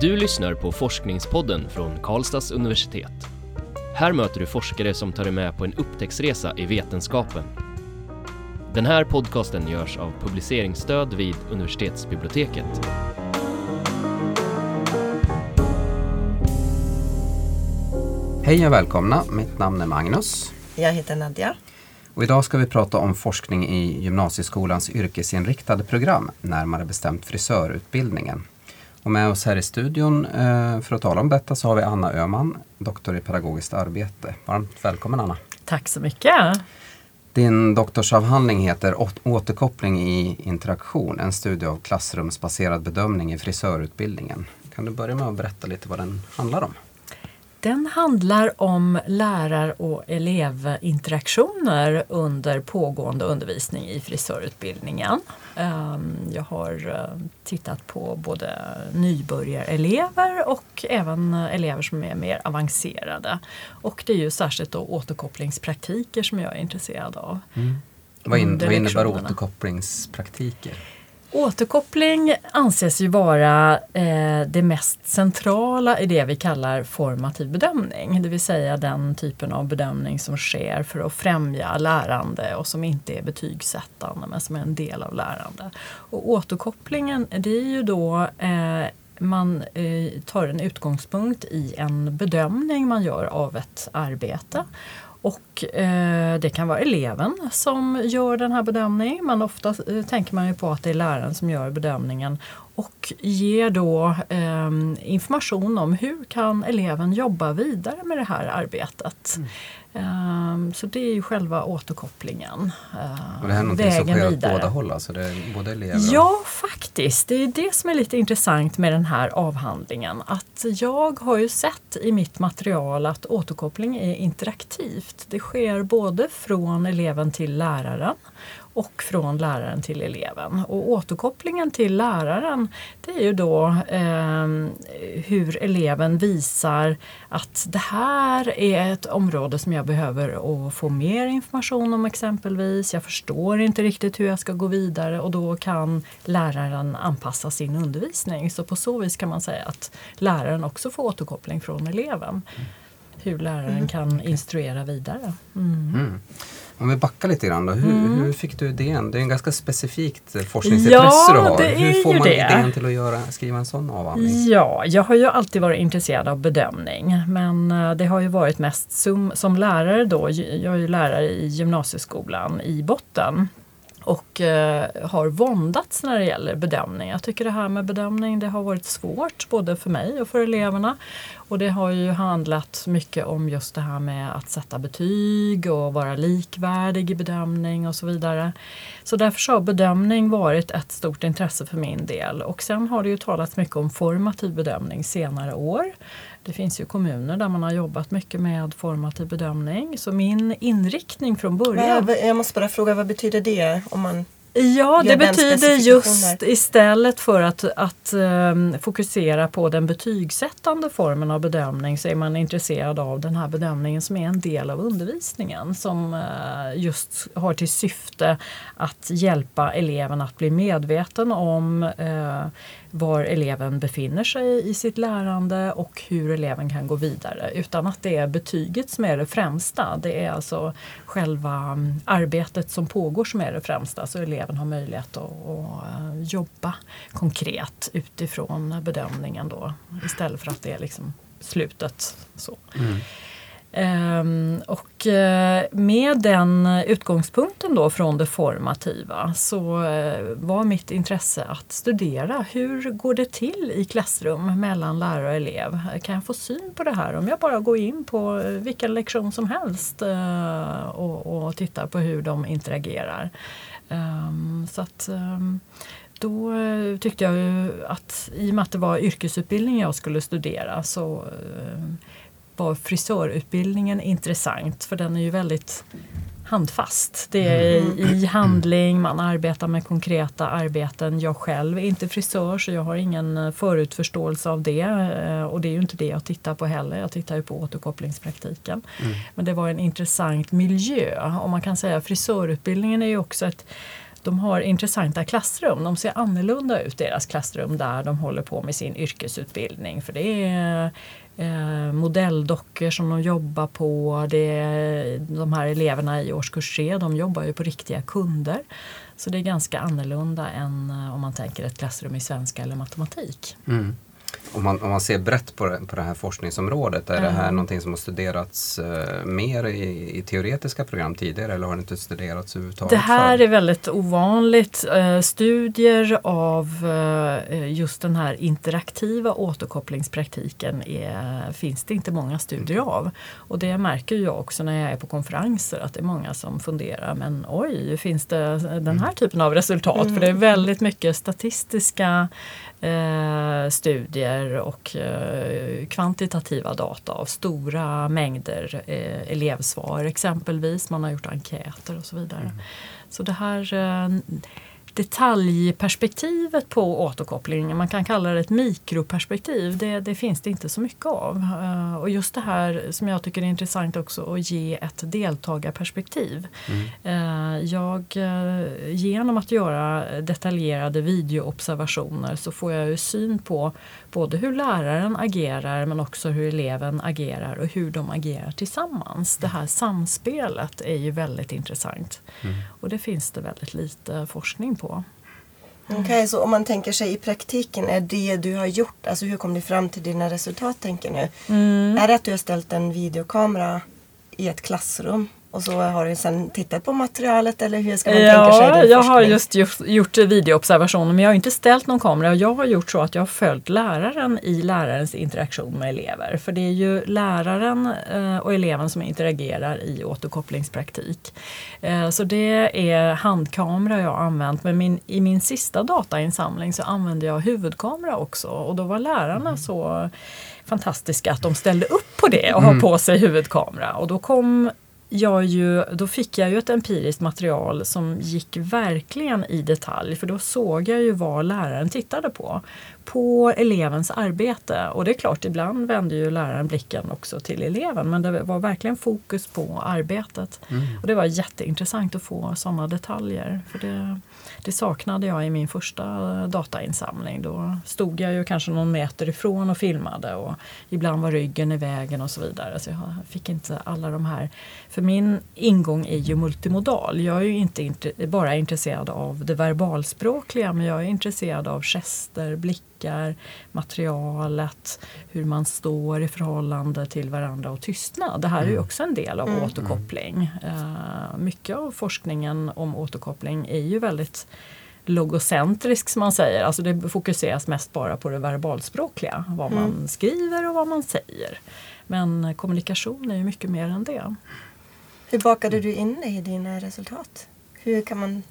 Du lyssnar på Forskningspodden från Karlstads universitet. Här möter du forskare som tar dig med på en upptäcktsresa i vetenskapen. Den här podcasten görs av publiceringsstöd vid universitetsbiblioteket. Hej och välkomna, mitt namn är Magnus. Jag heter Nadja. Och idag ska vi prata om forskning i gymnasieskolans yrkesinriktade program, närmare bestämt frisörutbildningen. Och med oss här i studion eh, för att tala om detta så har vi Anna Öhman, doktor i pedagogiskt arbete. Varmt välkommen Anna! Tack så mycket! Din doktorsavhandling heter Återkoppling i interaktion, en studie av klassrumsbaserad bedömning i frisörutbildningen. Kan du börja med att berätta lite vad den handlar om? Den handlar om lärar och elevinteraktioner under pågående undervisning i frisörutbildningen. Ehm, jag har eh, tittat på både nybörjarelever och även elever som är mer avancerade. Och det är ju särskilt då återkopplingspraktiker som jag är intresserad av. Mm. Vad, in, vad innebär återkopplingspraktiker? Återkoppling anses ju vara eh, det mest centrala i det vi kallar formativ bedömning. Det vill säga den typen av bedömning som sker för att främja lärande och som inte är betygssättande men som är en del av lärande. Och återkopplingen det är ju då eh, man eh, tar en utgångspunkt i en bedömning man gör av ett arbete och eh, det kan vara eleven som gör den här bedömningen men ofta eh, tänker man ju på att det är läraren som gör bedömningen och ger då eh, information om hur kan eleven jobba vidare med det här arbetet. Mm. Um, så det är ju själva återkopplingen. Uh, och det här är någonting som sker åt båda håll? Alltså det är både elever och... Ja, faktiskt. Det är det som är lite intressant med den här avhandlingen. Att jag har ju sett i mitt material att återkoppling är interaktivt. Det sker både från eleven till läraren och från läraren till eleven. Och återkopplingen till läraren det är ju då eh, hur eleven visar att det här är ett område som jag behöver få mer information om exempelvis. Jag förstår inte riktigt hur jag ska gå vidare och då kan läraren anpassa sin undervisning. Så på så vis kan man säga att läraren också får återkoppling från eleven. Hur läraren mm. kan instruera vidare. Mm. Mm. Om vi backar lite grann då. Hur, mm. hur, fick du idén? Det är en ganska specifikt eh, forskningsintresse ja, du har. Hur får man det. idén till att göra, skriva en sån avhandling? Ja, jag har ju alltid varit intresserad av bedömning men eh, det har ju varit mest som, som lärare då. Jag är ju lärare i gymnasieskolan i botten och eh, har våndats när det gäller bedömning. Jag tycker det här med bedömning det har varit svårt både för mig och för eleverna. Och det har ju handlat mycket om just det här med att sätta betyg och vara likvärdig i bedömning och så vidare. Så därför har bedömning varit ett stort intresse för min del. Och sen har det ju talats mycket om formativ bedömning senare år. Det finns ju kommuner där man har jobbat mycket med formativ bedömning. Så min inriktning från början... Jag måste bara fråga, vad betyder det? om man Ja, det betyder just istället för att, att um, fokusera på den betygssättande formen av bedömning så är man intresserad av den här bedömningen som är en del av undervisningen som uh, just har till syfte att hjälpa eleven att bli medveten om uh, var eleven befinner sig i sitt lärande och hur eleven kan gå vidare utan att det är betyget som är det främsta. Det är alltså själva mm, arbetet som pågår som är det främsta så eleven har möjlighet att, att jobba konkret utifrån bedömningen då istället för att det är liksom slutet. Så. Mm. Um, och uh, med den utgångspunkten då från det formativa så uh, var mitt intresse att studera hur går det till i klassrum mellan lärare och elev? Kan jag få syn på det här om jag bara går in på vilken lektion som helst uh, och, och tittar på hur de interagerar? Um, så att um, då tyckte jag att i och med att det var yrkesutbildning jag skulle studera så var frisörutbildningen intressant för den är ju väldigt handfast. Det är mm. i handling, man arbetar med konkreta arbeten. Jag själv är inte frisör så jag har ingen eh, förutförståelse av det eh, och det är ju inte det jag tittar på heller. Jag tittar ju på återkopplingspraktiken. Mm. Men det var en intressant miljö och man kan säga frisörutbildningen är ju också ett de har intressanta klassrum. De ser annorlunda ut deras klassrum där de håller på med sin yrkesutbildning. För det är eh, modelldockor som de jobbar på. Det är, de här eleverna i årskurs 3 de jobbar ju på riktiga kunder. Så det är ganska annorlunda än eh, om man tänker ett klassrum i svenska eller matematik. Mm. Om man, om man ser brett på det, på det här forskningsområdet, är det här någonting som har studerats eh, mer i, i, teoretiska program tidigare eller har det inte studerats överhuvudtaget? Det här för? är väldigt ovanligt. Eh, studier av eh, just den här interaktiva återkopplingspraktiken är, finns det inte många studier av. Och det märker jag också när jag är på konferenser att det är många som funderar men oj, finns det den här typen av resultat? Mm. För det är väldigt mycket statistiska eh, studier och eh, kvantitativa data av stora mängder eh, elevsvar exempelvis. Man har gjort enkäter och så vidare. Mm. Så det här eh, detaljperspektivet på återkoppling, man kan kalla det ett mikroperspektiv, det, det, finns det inte så mycket av. Uh, och just det här som jag tycker är intressant också att ge ett deltagarperspektiv. Mm. Uh, jag, uh, genom att göra detaljerade videoobservationer så får jag ju syn på både hur läraren agerar men också hur eleven agerar och hur de agerar tillsammans. Det här samspelet är ju väldigt intressant. Mm. Och det finns det väldigt lite forskning på. Okej, okay, så om man tänker sig i praktiken, är det du har gjort, alltså hur kom du fram till dina resultat tänker nu? Mm. Är det att du har ställt en videokamera i ett klassrum och så har du sen tittat på materialet eller hur ska man ja, tänka sig din Jag har just gjort videoobservationer men jag har inte ställt någon kamera. Jag har gjort så att jag har följt läraren i lärarens interaktion med elever. För det är ju läraren eh, och eleven som interagerar i återkopplingspraktik. Eh, så det är handkamera jag har använt men min, i min sista datainsamling så använde jag huvudkamera också och då var lärarna mm. så fantastiska att de ställde upp på det och mm. har på sig huvudkamera. Och då kom jag ju, då fick jag ju ett empiriskt material som gick verkligen i detalj för då såg jag ju vad läraren tittade på. På elevens arbete och det är klart ibland vände ju läraren blicken också till eleven men det var verkligen fokus på arbetet. Mm. Och Det var jätteintressant att få sådana detaljer. För det, det saknade jag i min första datainsamling. Då stod jag ju kanske någon meter ifrån och filmade och ibland var ryggen i vägen och så vidare. Så jag fick inte alla de här. För min ingång är ju multimodal. Jag är ju inte bara intresserad av det verbalspråkliga men jag är intresserad av gester, blickar, materialet, hur man står i förhållande till varandra och tystnad. Det här är ju mm. också en del av mm. återkoppling. Uh, mycket av forskningen om återkoppling är ju väldigt logocentrisk som man säger. Alltså det fokuseras mest bara på det verbalspråkliga. Vad man mm. skriver och vad man säger. Men kommunikation är ju mycket mer än det. Hur bakade du in det i dina resultat? Hur kan man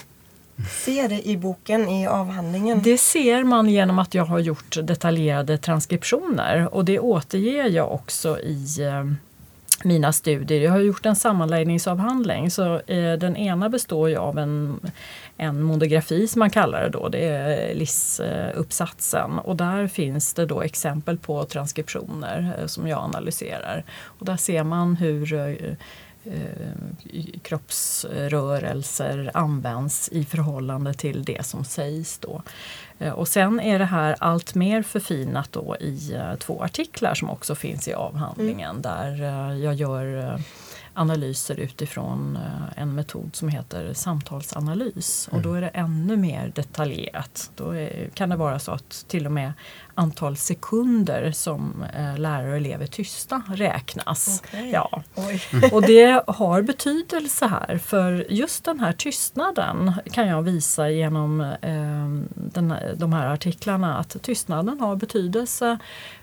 se det i boken, i avhandlingen? Det ser man genom att jag har gjort detaljerade transkriptioner och det återger jag också i eh, mina studier. Jag har gjort en sammanläggningsavhandling så eh, den ena består ju av en, en monografi som man kallar det då, det är LIS-uppsatsen och där finns det då exempel på transkriptioner eh, som jag analyserar. Och där ser man hur eh, eh kroppsrörelser används i förhållande till det som sägs. Då. Eh, och sen är det här allt mer förfinat då i eh, två artiklar som också finns i avhandlingen mm. där eh, jag gör analyser utifrån en metod som heter samtalsanalys. Mm. Och då är det ännu mer detaljerat. Då är, kan det vara så att till och med antal sekunder som eh, lärare och elever tysta räknas. Okay. Ja. Och det har betydelse här för just den här tystnaden kan jag visa genom eh, den, de här artiklarna att tystnaden har betydelse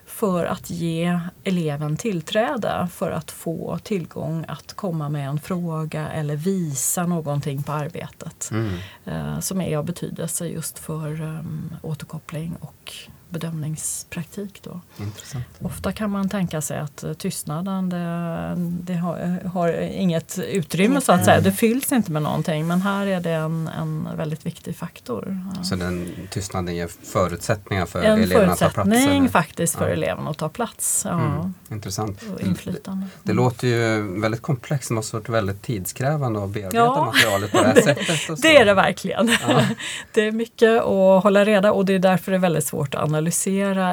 för att ge eleven tillträde för att få tillgång att komma med en fråga eller visa någonting på arbetet. Mm. Eh, som är av betydelse just för um, återkoppling och bedömningspraktik. Då. Intressant. Ofta kan man tänka sig att tystnaden det, det har, har, inget utrymme så att säga. Det fylls inte med någonting men här är det en, en väldigt viktig faktor. Så den tystnaden ger förutsättningar för en eleverna att ta plats? En förutsättning faktiskt för ja. eleverna att ta plats. Ja. Mm, intressant. Och inflytande. Det, det, låter ju väldigt komplext, det måste varit väldigt tidskrävande att bearbeta ja. materialet på det här sättet. det är det verkligen. Ja. det är mycket att hålla reda och det är därför det är väldigt svårt att analysera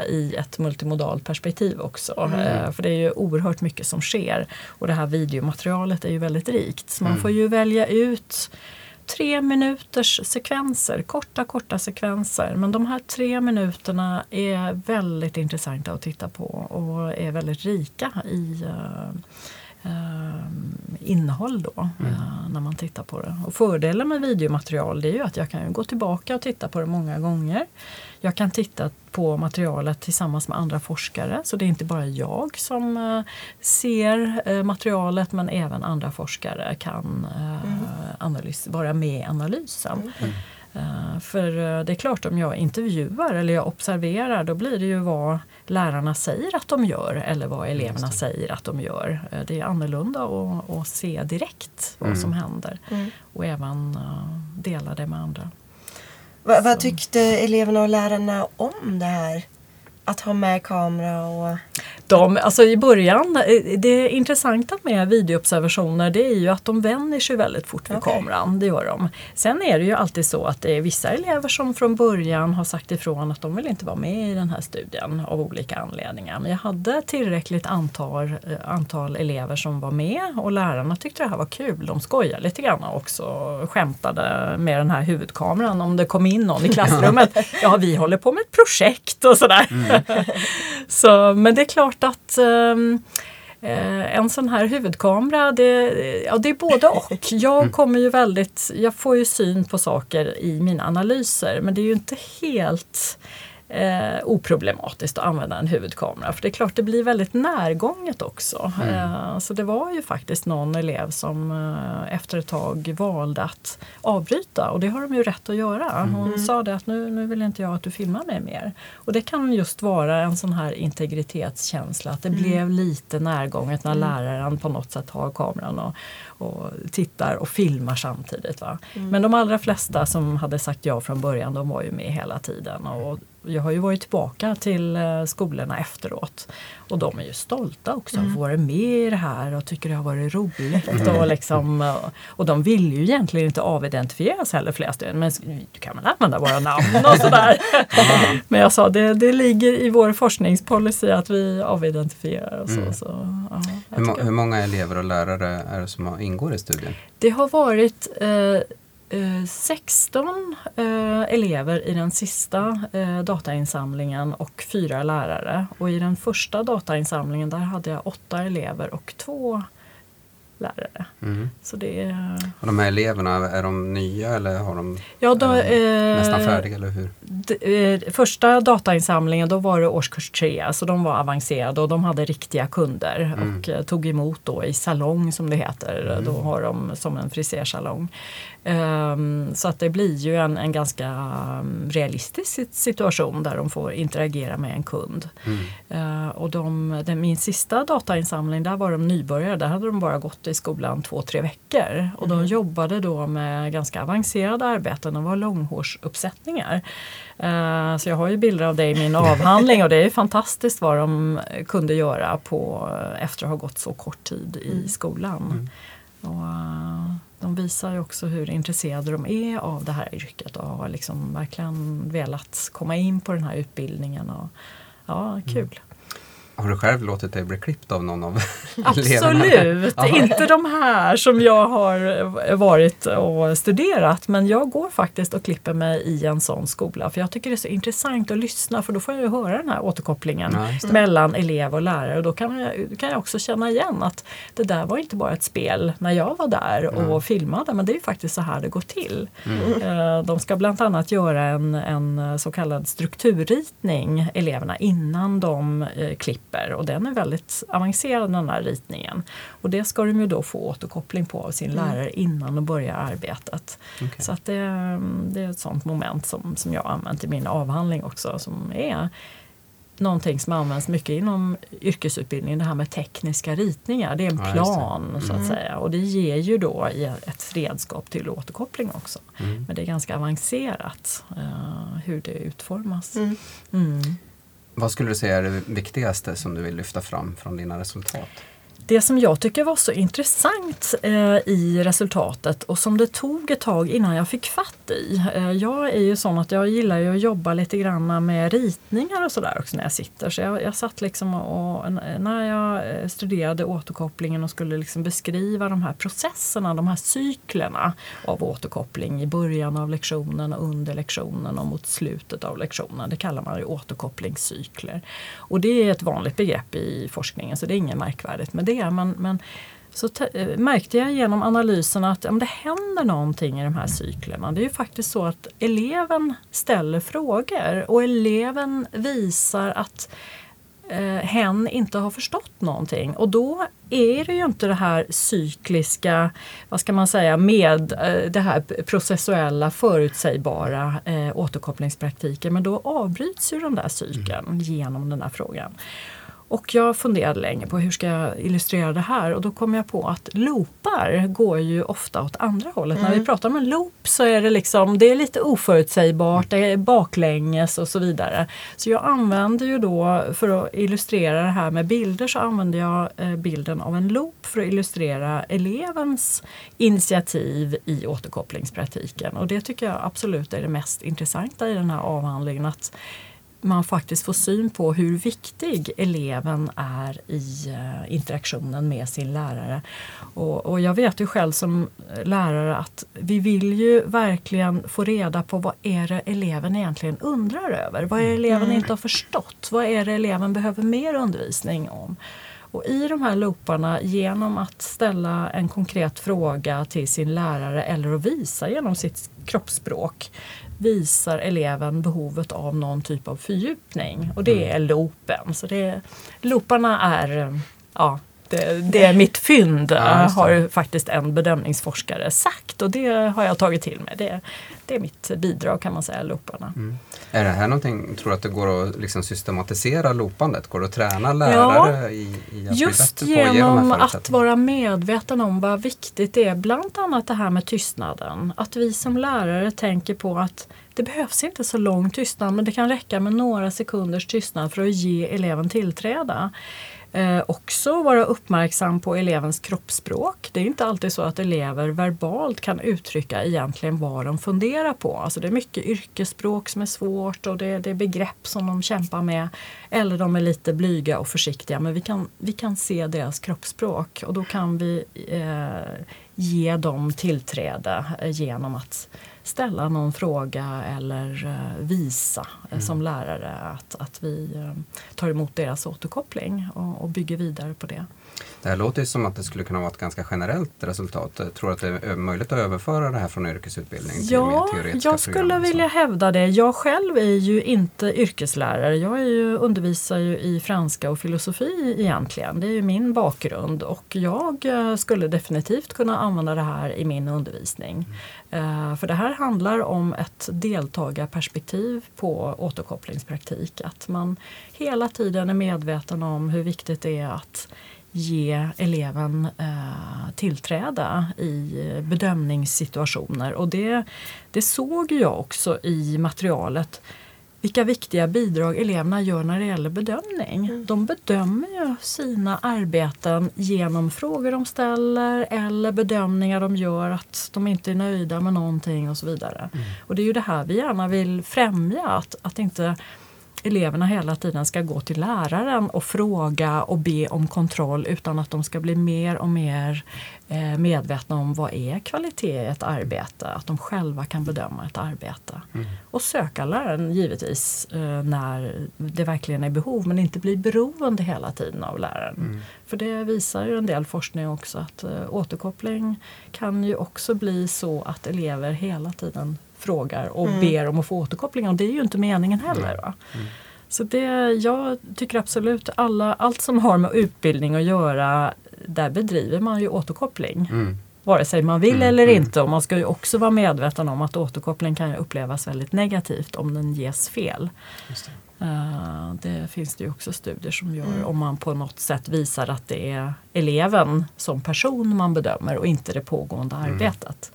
i ett multimodalt perspektiv också. Mm. Eh, för det är ju oerhört mycket som sker och det här videomaterialet är ju väldigt rikt. Så man mm. får ju välja ut tre minuters sekvenser, korta korta sekvenser. Men de här tre minuterna är väldigt intressanta att titta på och är väldigt rika i uh, uh, innehåll då mm. uh, när man tittar på det. Och fördelen med videomaterial det är ju att jag kan gå tillbaka och titta på det många gånger. Jag kan titta på materialet tillsammans med andra forskare så det är inte bara jag som uh, ser uh, materialet men även andra forskare kan mm. analys, vara med i analysen. Mm. Uh, för det är klart om jag intervjuar eller jag observerar då blir det ju vad lärarna säger att de gör eller vad eleverna säger att de gör. Det är annorlunda att, att se direkt vad mm. som händer mm. och även dela det med andra. Va, vad tyckte eleverna och lärarna om det här? Att ha med kamera och de, alltså i början, eh, det intressanta med videoobservationer det är ju att de vänjer sig väldigt fort vid okay. kameran. Det gör de. Sen är det ju alltid så att det är vissa elever som från början har sagt ifrån att de vill inte vara med i den här studien av olika anledningar. Men jag hade tillräckligt antal, eh, antal elever som var med och lärarna tyckte det här var kul. De skojade lite grann också och skämtade med den här huvudkameran om det kom in någon i klassrummet. ja, vi håller på med ett projekt och sådär. Mm. så, men det är klart att ehm, eh, en sån här huvudkamera, det, ja, det är både och. Jag mm. kommer ju väldigt, jag får ju syn på saker i mina analyser men det är ju inte helt eh, oproblematiskt att använda en huvudkamera. För det är klart det blir väldigt närgånget också. Mm. Eh, så det var ju faktiskt någon elev som eh, efter ett tag valde att avbryta och det har de ju rätt att göra. Mm. Hon mm. sa det att nu, nu vill inte jag att du filmar mig mer. Och det kan just vara en sån här integritetskänsla att det mm. blev lite närgånget när mm. läraren på något sätt har kameran och, och tittar och filmar samtidigt. Va? Mm. Men de allra flesta som hade sagt ja från början de var ju med hela tiden. Och jag har ju varit tillbaka till eh, skolorna efteråt och de är ju stolta också mm. att vara med i det här och tycker det har varit roligt. Mm. Och, liksom, eh, och de vill ju egentligen inte avidentifieras heller flera stycken men du kan väl använda våra namn och sådär. men jag sa det, det ligger i vår forskningspolicy att vi avidentifierar. Och så, mm. så ja, hur, hur, många elever och lärare är det som ingår i studien? Det har varit eh, eh 16 eh, elever i den sista eh, datainsamlingen och fyra lärare. Och i den första datainsamlingen där hade jag åtta elever och två lärare. Mm. Så det är... Och de här eleverna, är de nya eller har de, ja, då, de nästan färdiga? Eller hur? De, första datainsamlingen då var det årskurs tre, så de var avancerade och de hade riktiga kunder mm. och tog emot då i salong som det heter. Mm. Då har de som en frisersalong. Um, så att det blir ju en, en ganska um, realistisk situation där de får interagera med en kund. Mm. Uh, och de, den, min sista datainsamling, där var de nybörjare. Där hade de bara gått i skolan två, tre veckor. Och de mm. jobbade då med ganska avancerade arbeten. De var långhårsuppsättningar. Uh, så jag har ju bilder av det i min avhandling och det är fantastiskt vad de kunde göra på, efter att ha gått så kort tid i mm. skolan. Mm. Och, uh, de visar ju också hur intresserade de är av det här yrket och har liksom verkligen velat komma in på den här utbildningen. Och, ja, kul. Har du själv låtit dig bli klippt av någon av Absolut, inte de här som jag har varit och studerat men jag går faktiskt och klipper mig i en sån skola för jag tycker det är så intressant att lyssna för då får jag ju höra den här återkopplingen ja, mellan elev och lärare och då kan jag, kan jag också känna igen att det där var inte bara ett spel när jag var där och mm. filmade men det är faktiskt så här det går till. Mm. Eh, de ska bland annat göra en, en så kallad strukturritning eleverna innan de eh, klipper grupper och den är väldigt avancerad den här ritningen. Och det ska de ju då få återkoppling på av sin mm. lärare innan de börjar arbetet. Okay. Så att det, det, är ett sånt moment som, som jag använt i min avhandling också som är någonting som används mycket inom yrkesutbildningen, det här med tekniska ritningar. Det är en ja, plan mm. så att mm. säga och det ger ju då ett redskap till återkoppling också. Mm. Men det är ganska avancerat uh, hur det utformas. Mm. Vad skulle du säga är det viktigaste som du vill lyfta fram från dina resultat? Det som jag tycker var så intressant eh, i resultatet och som det tog ett tag innan jag fick fatt i. Eh, jag är ju sån att jag gillar ju att jobba lite grann med ritningar och sådär också när jag sitter. Så jag, jag satt liksom och när jag eh, studerade återkopplingen och skulle liksom beskriva de här processerna, de här cyklerna av återkoppling i början av lektionen, under lektionen och mot slutet av lektionen. Det kallar man ju återkopplingscykler. Och det är ett vanligt begrepp i forskningen så det är inget märkvärdigt med det. Men, men så eh, märkte jag genom analysen att ja, det händer någonting i de här cyklerna. Det är ju faktiskt så att eleven ställer frågor och eleven visar att eh, hen inte har förstått någonting. Och då är det ju inte det här cykliska, vad ska man säga, med eh, det här processuella förutsägbara eh, återkopplingspraktiken. Men då avbryts ju den där cykeln mm. genom den här frågan. Och jag funderade länge på hur ska jag illustrera det här och då kom jag på att loopar går ju ofta åt andra hållet. Mm. När vi mm. pratar om en loop så är det liksom, det är lite oförutsägbart, det är baklänges och så vidare. Så jag använder ju då, för att illustrera det här med bilder, så använder jag eh, bilden av en loop för att illustrera elevens initiativ i återkopplingspraktiken. Och det tycker jag absolut är det mest intressanta i den här avhandlingen. att man faktiskt får syn på hur viktig eleven är i uh, interaktionen med sin lärare. Och, och, jag vet ju själv som lärare att vi vill ju verkligen få reda på vad är det eleven egentligen undrar över? Vad är det eleven mm. inte har förstått? Vad är det eleven behöver mer undervisning om? Och i de här looparna, genom att ställa en konkret fråga till sin lärare eller att visa genom sitt kroppsspråk visar eleven behovet av någon typ av fördjupning och det mm. är loopen. Så det, looparna är ja, det, det är mitt fynd, ja, har faktiskt en bedömningsforskare sagt och det har jag tagit till mig. Det, det är mitt bidrag kan man säga, looparna. Mm. Är det här någonting, tror du att det går att liksom systematisera loopandet? Går det att träna lärare ja, i, i att Just genom att vara medveten om vad viktigt det är, bland annat det här med tystnaden. Att vi som lärare tänker på att det behövs inte så lång tystnad men det kan räcka med några sekunders tystnad för att ge eleven tillträde. Eh, också vara uppmärksam på elevens kroppsspråk. Det är inte alltid så att elever verbalt kan uttrycka egentligen vad de funderar på. Alltså det är mycket yrkesspråk som är svårt och det, det är begrepp som de kämpar med. Eller de är lite blyga och försiktiga men vi kan, vi kan se deras kroppsspråk och då kan vi eh, ge dem tillträde genom att ställa någon fråga eller uh, visa uh, mm. som lärare att, att vi uh, tar emot deras återkoppling och, och, bygger vidare på det. Det här låter som att det skulle kunna vara ett ganska generellt resultat. Jag tror att det är möjligt att överföra det här från yrkesutbildning till ja, mer teoretiska jag skulle vilja hävda det. Jag själv är ju inte yrkeslärare. Jag är ju, undervisar ju i franska och filosofi egentligen. Det är ju min bakgrund och jag skulle definitivt kunna använda det här i min undervisning. Mm. Eh, för det här handlar om ett deltagarperspektiv på återkopplingspraktik. Att man hela tiden är medveten om hur viktigt det är att ge eleven eh, tillträde i bedömningssituationer. Och det, det såg jag också i materialet vilka viktiga bidrag eleverna gör när det gäller bedömning. Mm. De bedömer ju sina arbeten genom frågor de ställer eller bedömningar de gör att de inte är nöjda med någonting och så vidare. Mm. Och det är ju det här vi gärna vill främja, att, att inte eleverna hela tiden ska gå till läraren och fråga och be om kontroll utan att de ska bli mer och mer eh, medvetna om vad är kvalitet i ett arbete. Att de själva kan bedöma ett arbete. Mm. Och söka läraren givetvis eh, när det verkligen är behov men inte bli beroende hela tiden av läraren. Mm. För det visar ju en del forskning också att eh, återkoppling kan ju också bli så att elever hela tiden frågar och mm. ber om att få återkoppling och det är ju inte meningen heller. Va? Mm. Så det, jag tycker absolut alla, allt som har med utbildning att göra, där bedriver man ju återkoppling. Mm. Vare sig man vill Mm, eller mm. inte. Och man ska ju också vara medveten om att återkoppling kan upplevas väldigt negativt om den ges fel. Det. Eh, det finns det ju också studier som gör Mm. om man på något sätt visar att det är eleven som person man bedömer och inte det pågående arbetet.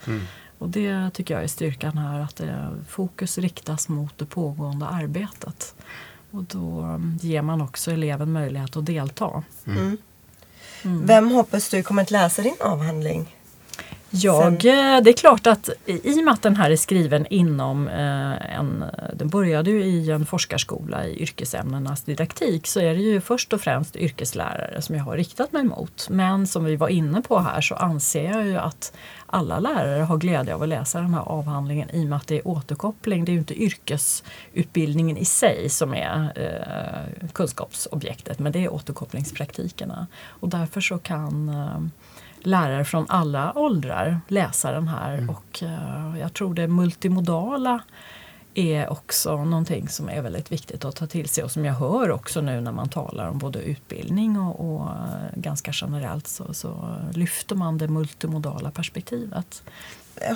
Mm. Och det tycker jag är styrkan här, att det, fokus riktas mot det pågående arbetet. Och då mm, ger man också eleven möjlighet att delta. Mm. Mm. Vem hoppas du kommer att läsa din avhandling? Jag, Sen. det är klart att i och med att den här är skriven inom eh, en, den började ju i en forskarskola i yrkesämnenas didaktik så är det ju först och främst yrkeslärare som jag har riktat mig mot. Men som vi var inne på här så anser jag ju att alla lärare har glädje av att läsa den här avhandlingen i och med att det är återkoppling. Det är ju inte yrkesutbildningen i sig som är eh, kunskapsobjektet men det är återkopplingspraktikerna. Och därför så kan eh, lärare från alla åldrar läsa den här och eh, jag tror det multimodala är också någonting som är väldigt viktigt att ta till sig och som jag hör också nu när man talar om både utbildning och, och eh, ganska generellt så, så lyfter man det multimodala perspektivet.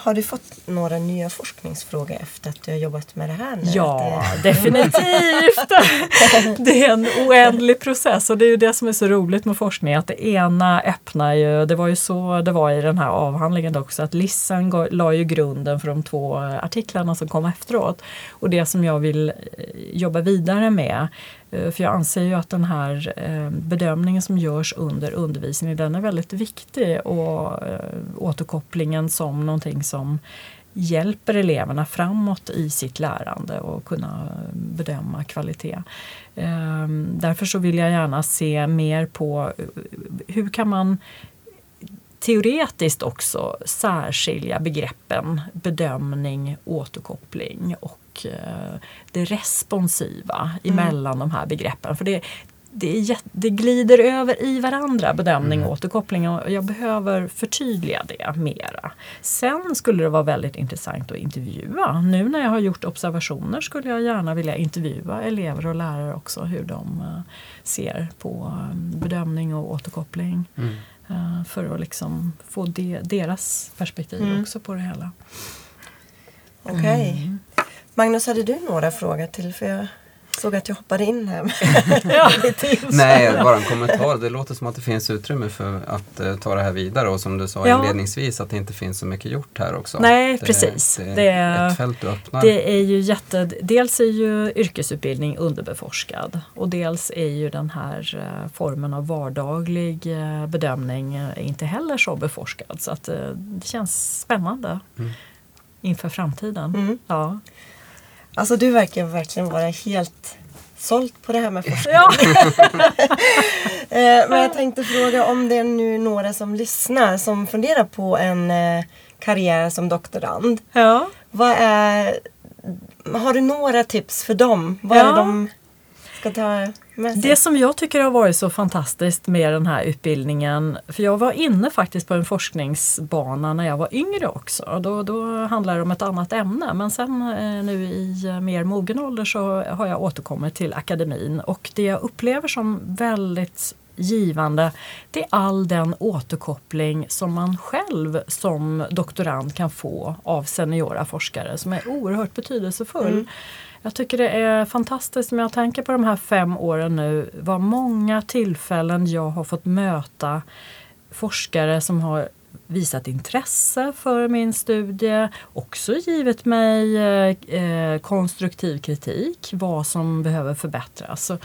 Har du fått några nya forskningsfrågor efter att du har jobbat med det här? nu? Ja, definitivt! Det är en oändlig process och det är ju det som är så roligt med forskning att det ena öppnar ju, det var ju så det var i den här avhandlingen också, att Lissen la ju grunden för de två artiklarna som kom efteråt. Och det som jag vill eh, jobba vidare med Eh, för jag anser ju att den här eh, bedömningen som görs under undervisningen den är väldigt viktig och eh, återkopplingen som någonting som hjälper eleverna framåt i sitt lärande och kunna bedöma kvalitet. Ehm, därför så vill jag gärna se mer på hur kan man teoretiskt också särskilja begreppen bedömning, återkoppling och eh, det responsiva emellan de här begreppen. För det, det, är det glider över i varandra, bedömning och återkoppling. Och jag behöver förtydliga det mera. Sen skulle det vara väldigt intressant att intervjua. Nu när jag har gjort observationer skulle jag gärna vilja intervjua elever och lärare också hur de eh, ser på eh, bedömning och återkoppling. Mm. För att liksom få de, deras perspektiv Mm. också på det hela. Okej. Mm. Magnus, hade du några frågor till? För jag såg att jag hoppade in här. Ja. Nej, bara en kommentar. Det låter som att det finns utrymme för att eh, ta det här vidare och som du sa Ja. inledningsvis att det inte finns så mycket gjort här också. Nej, det, precis. Det är Det är- ett fält du öppnar. Det är ju jätte, dels är ju yrkesutbildning underbeforskad och dels är ju den här eh, formen av vardaglig eh, bedömning eh, inte heller så beforskad. Så att eh, det känns spännande Mm. inför framtiden. Mm. Ja. Alltså du verkar verkligen vara helt sålt på det här med forskning. Ja. Eh, Men jag tänkte fråga om det är nu några som lyssnar som funderar på en eh, karriär som doktorand. ja. Vad är, har du några tips för dem? Vad är Ja. det de ska ta Det som jag tycker har varit så fantastiskt med den här utbildningen, för jag var inne faktiskt på en forskningsbana när jag var yngre också. Då, då handlar det om ett annat ämne men sen eh, nu i eh, mer mogen ålder så har jag återkommit till akademin och det jag upplever som väldigt givande är all den återkoppling som man själv som doktorand kan få av seniora forskare som är oerhört betydelsefull. Mm. Jag tycker det är fantastiskt, men jag tänker på de här fem åren nu, vad många tillfällen jag har fått möta forskare som har visat intresse för min studie, också givit mig eh, eh, konstruktiv kritik, vad som behöver förbättras. Så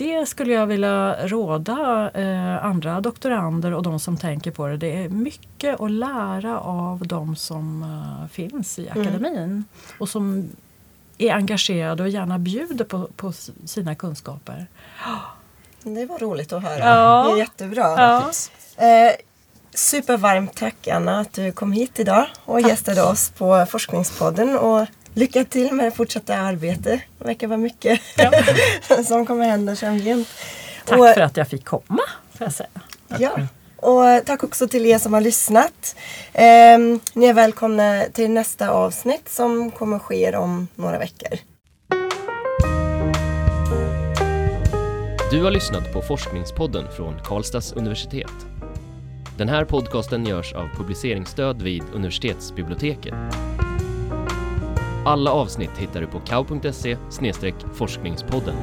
det skulle jag vilja råda eh, andra doktorander och de som tänker på det. Det är mycket att lära av de som eh, finns i akademin och som är engagerade och gärna bjuder på, på sina kunskaper. Det var roligt att höra. Ja. Det är jättebra. Ja. Eh, supervarmt tack Anna att du kom hit idag och gästade oss på Forskningspodden. Och lycka till med det fortsatta arbetet. Det verkar vara mycket som kommer hända framgent. Tack Och- för att jag fick komma. Får jag säga. Ja. Och tack också till er som har lyssnat. Ehm, ni är välkomna till nästa avsnitt som kommer ske om några veckor. Du har lyssnat på Forskningspodden från Karlstads universitet. Den här podcasten görs av publiceringsstöd vid universitetsbiblioteket. Alla avsnitt hittar du på kau.se forskningspodden.